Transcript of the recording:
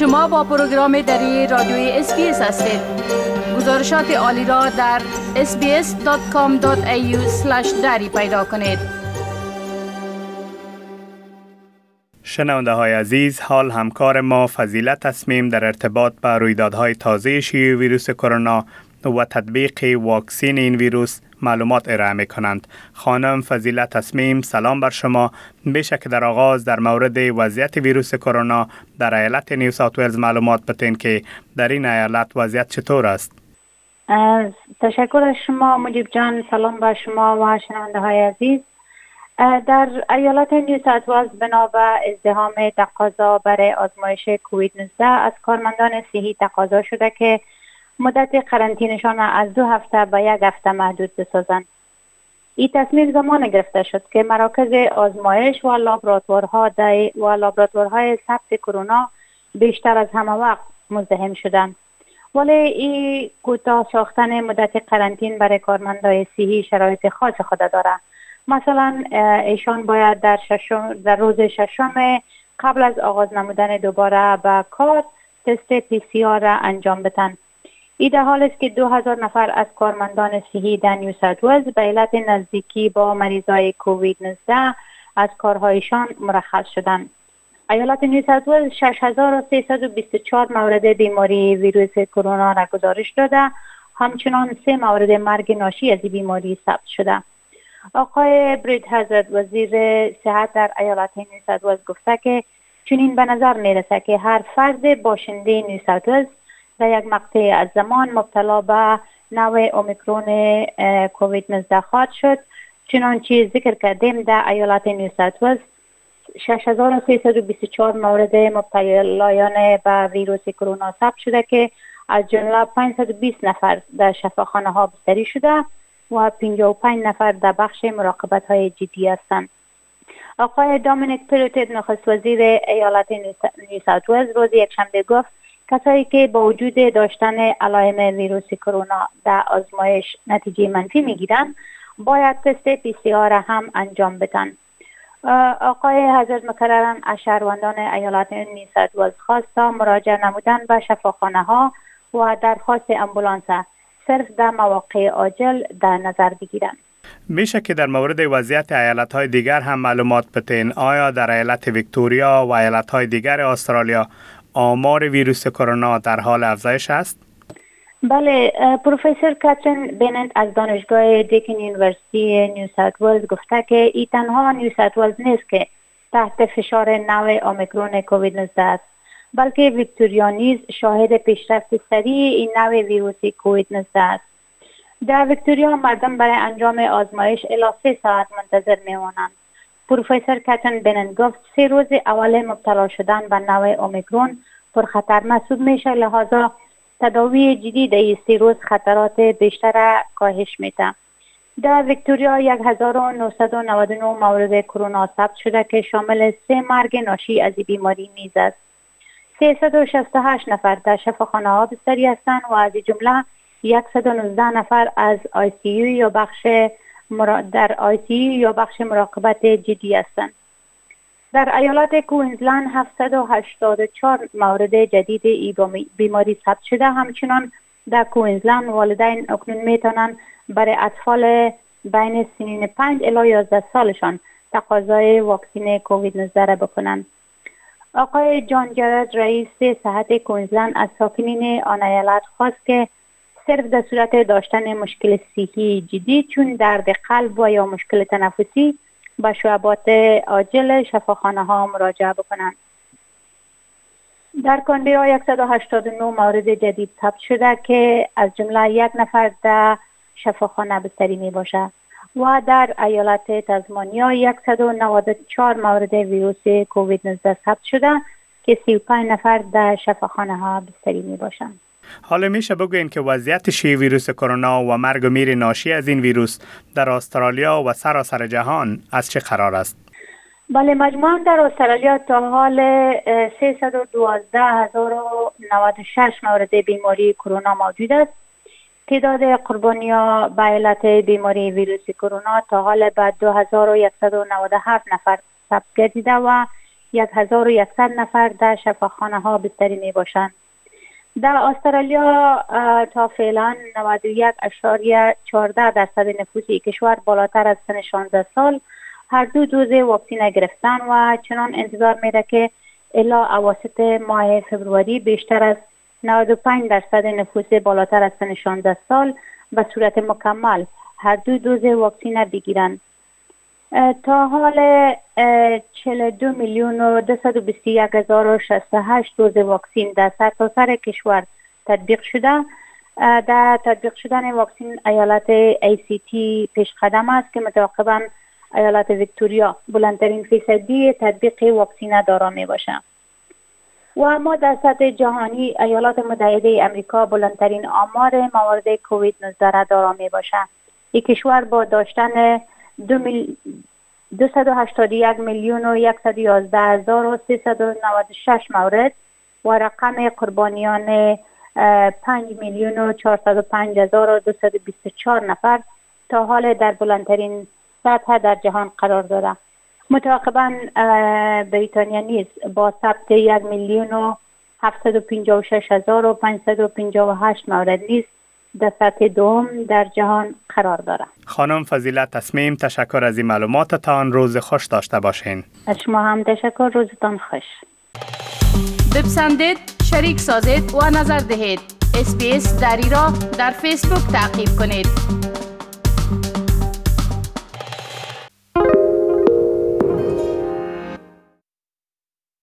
شما با پروگرام دری رادیوی SBS هستید. گزارشات عالی را در sbs.com.au دری پیدا کنید. شنونده های عزیز حال همکار ما فضیلت تصمیم در ارتباط با رویدادهای تازه شیوع ویروس کرونا و تطبیق واکسین این ویروس معلومات ارائه می کنند. خانم فضیلت تصمیم سلام بر شما بیشه که در آغاز در مورد وضعیت ویروس کرونا در ایالت نیو ساوت ولز معلومات بتین که در این ایالت وضعیت چطور است؟ تشکر از شما مجیب جان سلام بر شما و شنونده های عزیز در ایالت نیو ساوت ولز بنا به ازدهام تقاضا برای آزمایش کووید 19 از کارمندان صحی تقاضا شده که مدت قرنطینشان از دو هفته به یک هفته محدود بسازند. این تصمیم زمان گرفته شد که مراکز آزمایش و لابراتوارها لابراتوارهای ثبت کرونا بیشتر از همه وقت مزدحم شدند. ولی این کوتاه ساختن مدت قرنطین برای کارمندای صحی شرایط خاص خود داره مثلا ایشان باید در, ششم در روز ششم قبل از آغاز نمودن دوباره به کار تست پی سی آر را انجام بدن. ای در حالی است که دو هزار نفر از کارمندان صحی در نیو ساوت به علت نزدیکی با مریضای کووید 19 از کارهایشان مرخص شدند. ایالت نیو ساوت ولز 6324 مورد بیماری ویروس کرونا را گزارش داده همچنان سه مورد مرگ ناشی از بیماری ثبت شده آقای برد هزارد وزیر صحت در ایالت نیو ولز گفته که چنین به نظر می‌رسه که هر فرد باشنده نیو ولز در یک مقطع از زمان مبتلا به نوع اومیکرون کووید 19 خواهد شد چنانچه ذکر کردیم در ایالت نیو ساوت ولز 6324 مورد مبتلایان به ویروس کرونا ثبت شده که از جمله 520 نفر در شفاخانه ها بستری شده و 55 نفر در بخش مراقبت های جدی هستند. آقای دامینیک پلوتید نخست وزیر ایالت نیو ساوت ولز روز یکشنبه گفت کسایی که با وجود داشتن علائم ویروس کرونا در آزمایش نتیجه منفی می‌گیرند باید تست PCR هم انجام بدن. آقای هزارد مکرراً از شهروندان ایالت نیو ساوت ولز خواست تا مراجعه نمودن به شفاخانه ها و درخواست امبولانس صرف در مواقع عاجل در نظر بگیرند میشه که در مورد وضعیت ایالت های دیگر هم معلومات بتین آیا در ایالت ویکتوریا و ایالت های دیگر استرالیا آمار ویروس کرونا در حال افزایش است؟ بله پروفسور کاترین بیننت از دانشگاه Deakin University نیو ساوت ولز گفته که ای تنها نیو ساوت ولز نیست که تحت فشار نوع اومیکرون کووید 19 است بلکه ویکتوریا نیز شاهد پیشرفت سریع این نوع ویروس کووید 19 است در ویکتوریا مردم برای انجام آزمایش الی سه ساعت منتظر میمانند پروفسور کتن بنن گفت سه روز اول مبتلا شدن به نوع اومیکرون پرخطر محسوب میشه. لحاظا تداوی جدی در سه روز خطرات بیشتر کاهش میده. در ویکتوریا 1999 مورد کرونا ثبت شده که شامل سه مرگ ناشی از بیماری نیز است. 368 نفر در شفاخانه ها بستری هستند و از جمله 119 نفر از آی سی یا بخش در آیتی یا بخش مراقبت جدی هستند. در ایالات کوینزلند 784 مورد جدید ای بیماری ثبت شده. همچنان در کوینزلند والدین اکنون می‌تونن برای اطفال بین سنین 5 الی 11 سالشان تقاضای واکسین کووید 19 را بکنند. آقای جان جرد رئیس صحت کوینزلند از ساکنین آن ایالت خواست که صرف در صورت داشتن مشکل صحی جدی چون درد قلب و یا مشکل تنفسی به شعبات عاجل شفاخانه ها مراجعه بکنند در کانبرا 189 مورد جدید ثبت شده که از جمله یک نفر در شفاخانه بستری می باشد و در ایالت تزمانیا 194 مورد ویروس کووید 19 ثبت شده که 35 نفر در شفاخانه ها بستری می باشند. حالا میشه بگوین که وضعیت شیع ویروس کرونا و مرگ و میر ناشی از این ویروس در استرالیا و سراسر جهان از چه قرار است؟ بله مجموعا در استرالیا تا حال 312096 مورد بیماری کرونا موجود است تعداد قربانیا به علت بیماری ویروس کرونا تا حال به 2197 نفر ثبت گردیده و 1100 نفر در شفاخانه ها بستری می باشند در استرالیا تا فعلا 91.14 درصد نفوس کشور بالاتر از سن 16 سال هر دو دوز واکسین گرفتن و چنان انتظار میره که الا اواسط ماه فبروری بیشتر از 95 درصد نفوس بالاتر از سن 16 سال به صورت مکمل هر دو دوز واکسین بگیرند. تا حال 42 میلیون و 221 هزار و 68 دوز واکسین در سرتاسر سر کشور تطبیق شده. در تطبیق شدن واکسین ایالت تی پیش قدم است که متعاقبا ایالت ویکتوریا بلندترین فیصدی تطبیق واکسینه دارا می باشد و اما در سطح جهانی ایالات متحده امریکا بلندترین آمار موارد کووید 19 را دارا می باشد این کشور با داشتن دو میل... 281 میلیون و 111 هزار و 396 مورد و رقم قربانیان 5 میلیون و 405 هزار و 224 نفر تا حال در بلندترین سطح در جهان قرار دارد. متعاقبا بریتانیا نیز با ثبت یک میلیون و 756 هزار و 558 مورد نیز در سطح دوم در جهان قرار دارد خانم فضیلت تصمیم تشکر از این معلوماتتان. روز خوش داشته باشین. از شما هم تشکر. روزتان خوش. بپسندید شریک سازید و نظر دهید. اسپیس دری را در فیسبوک تعقیب کنید.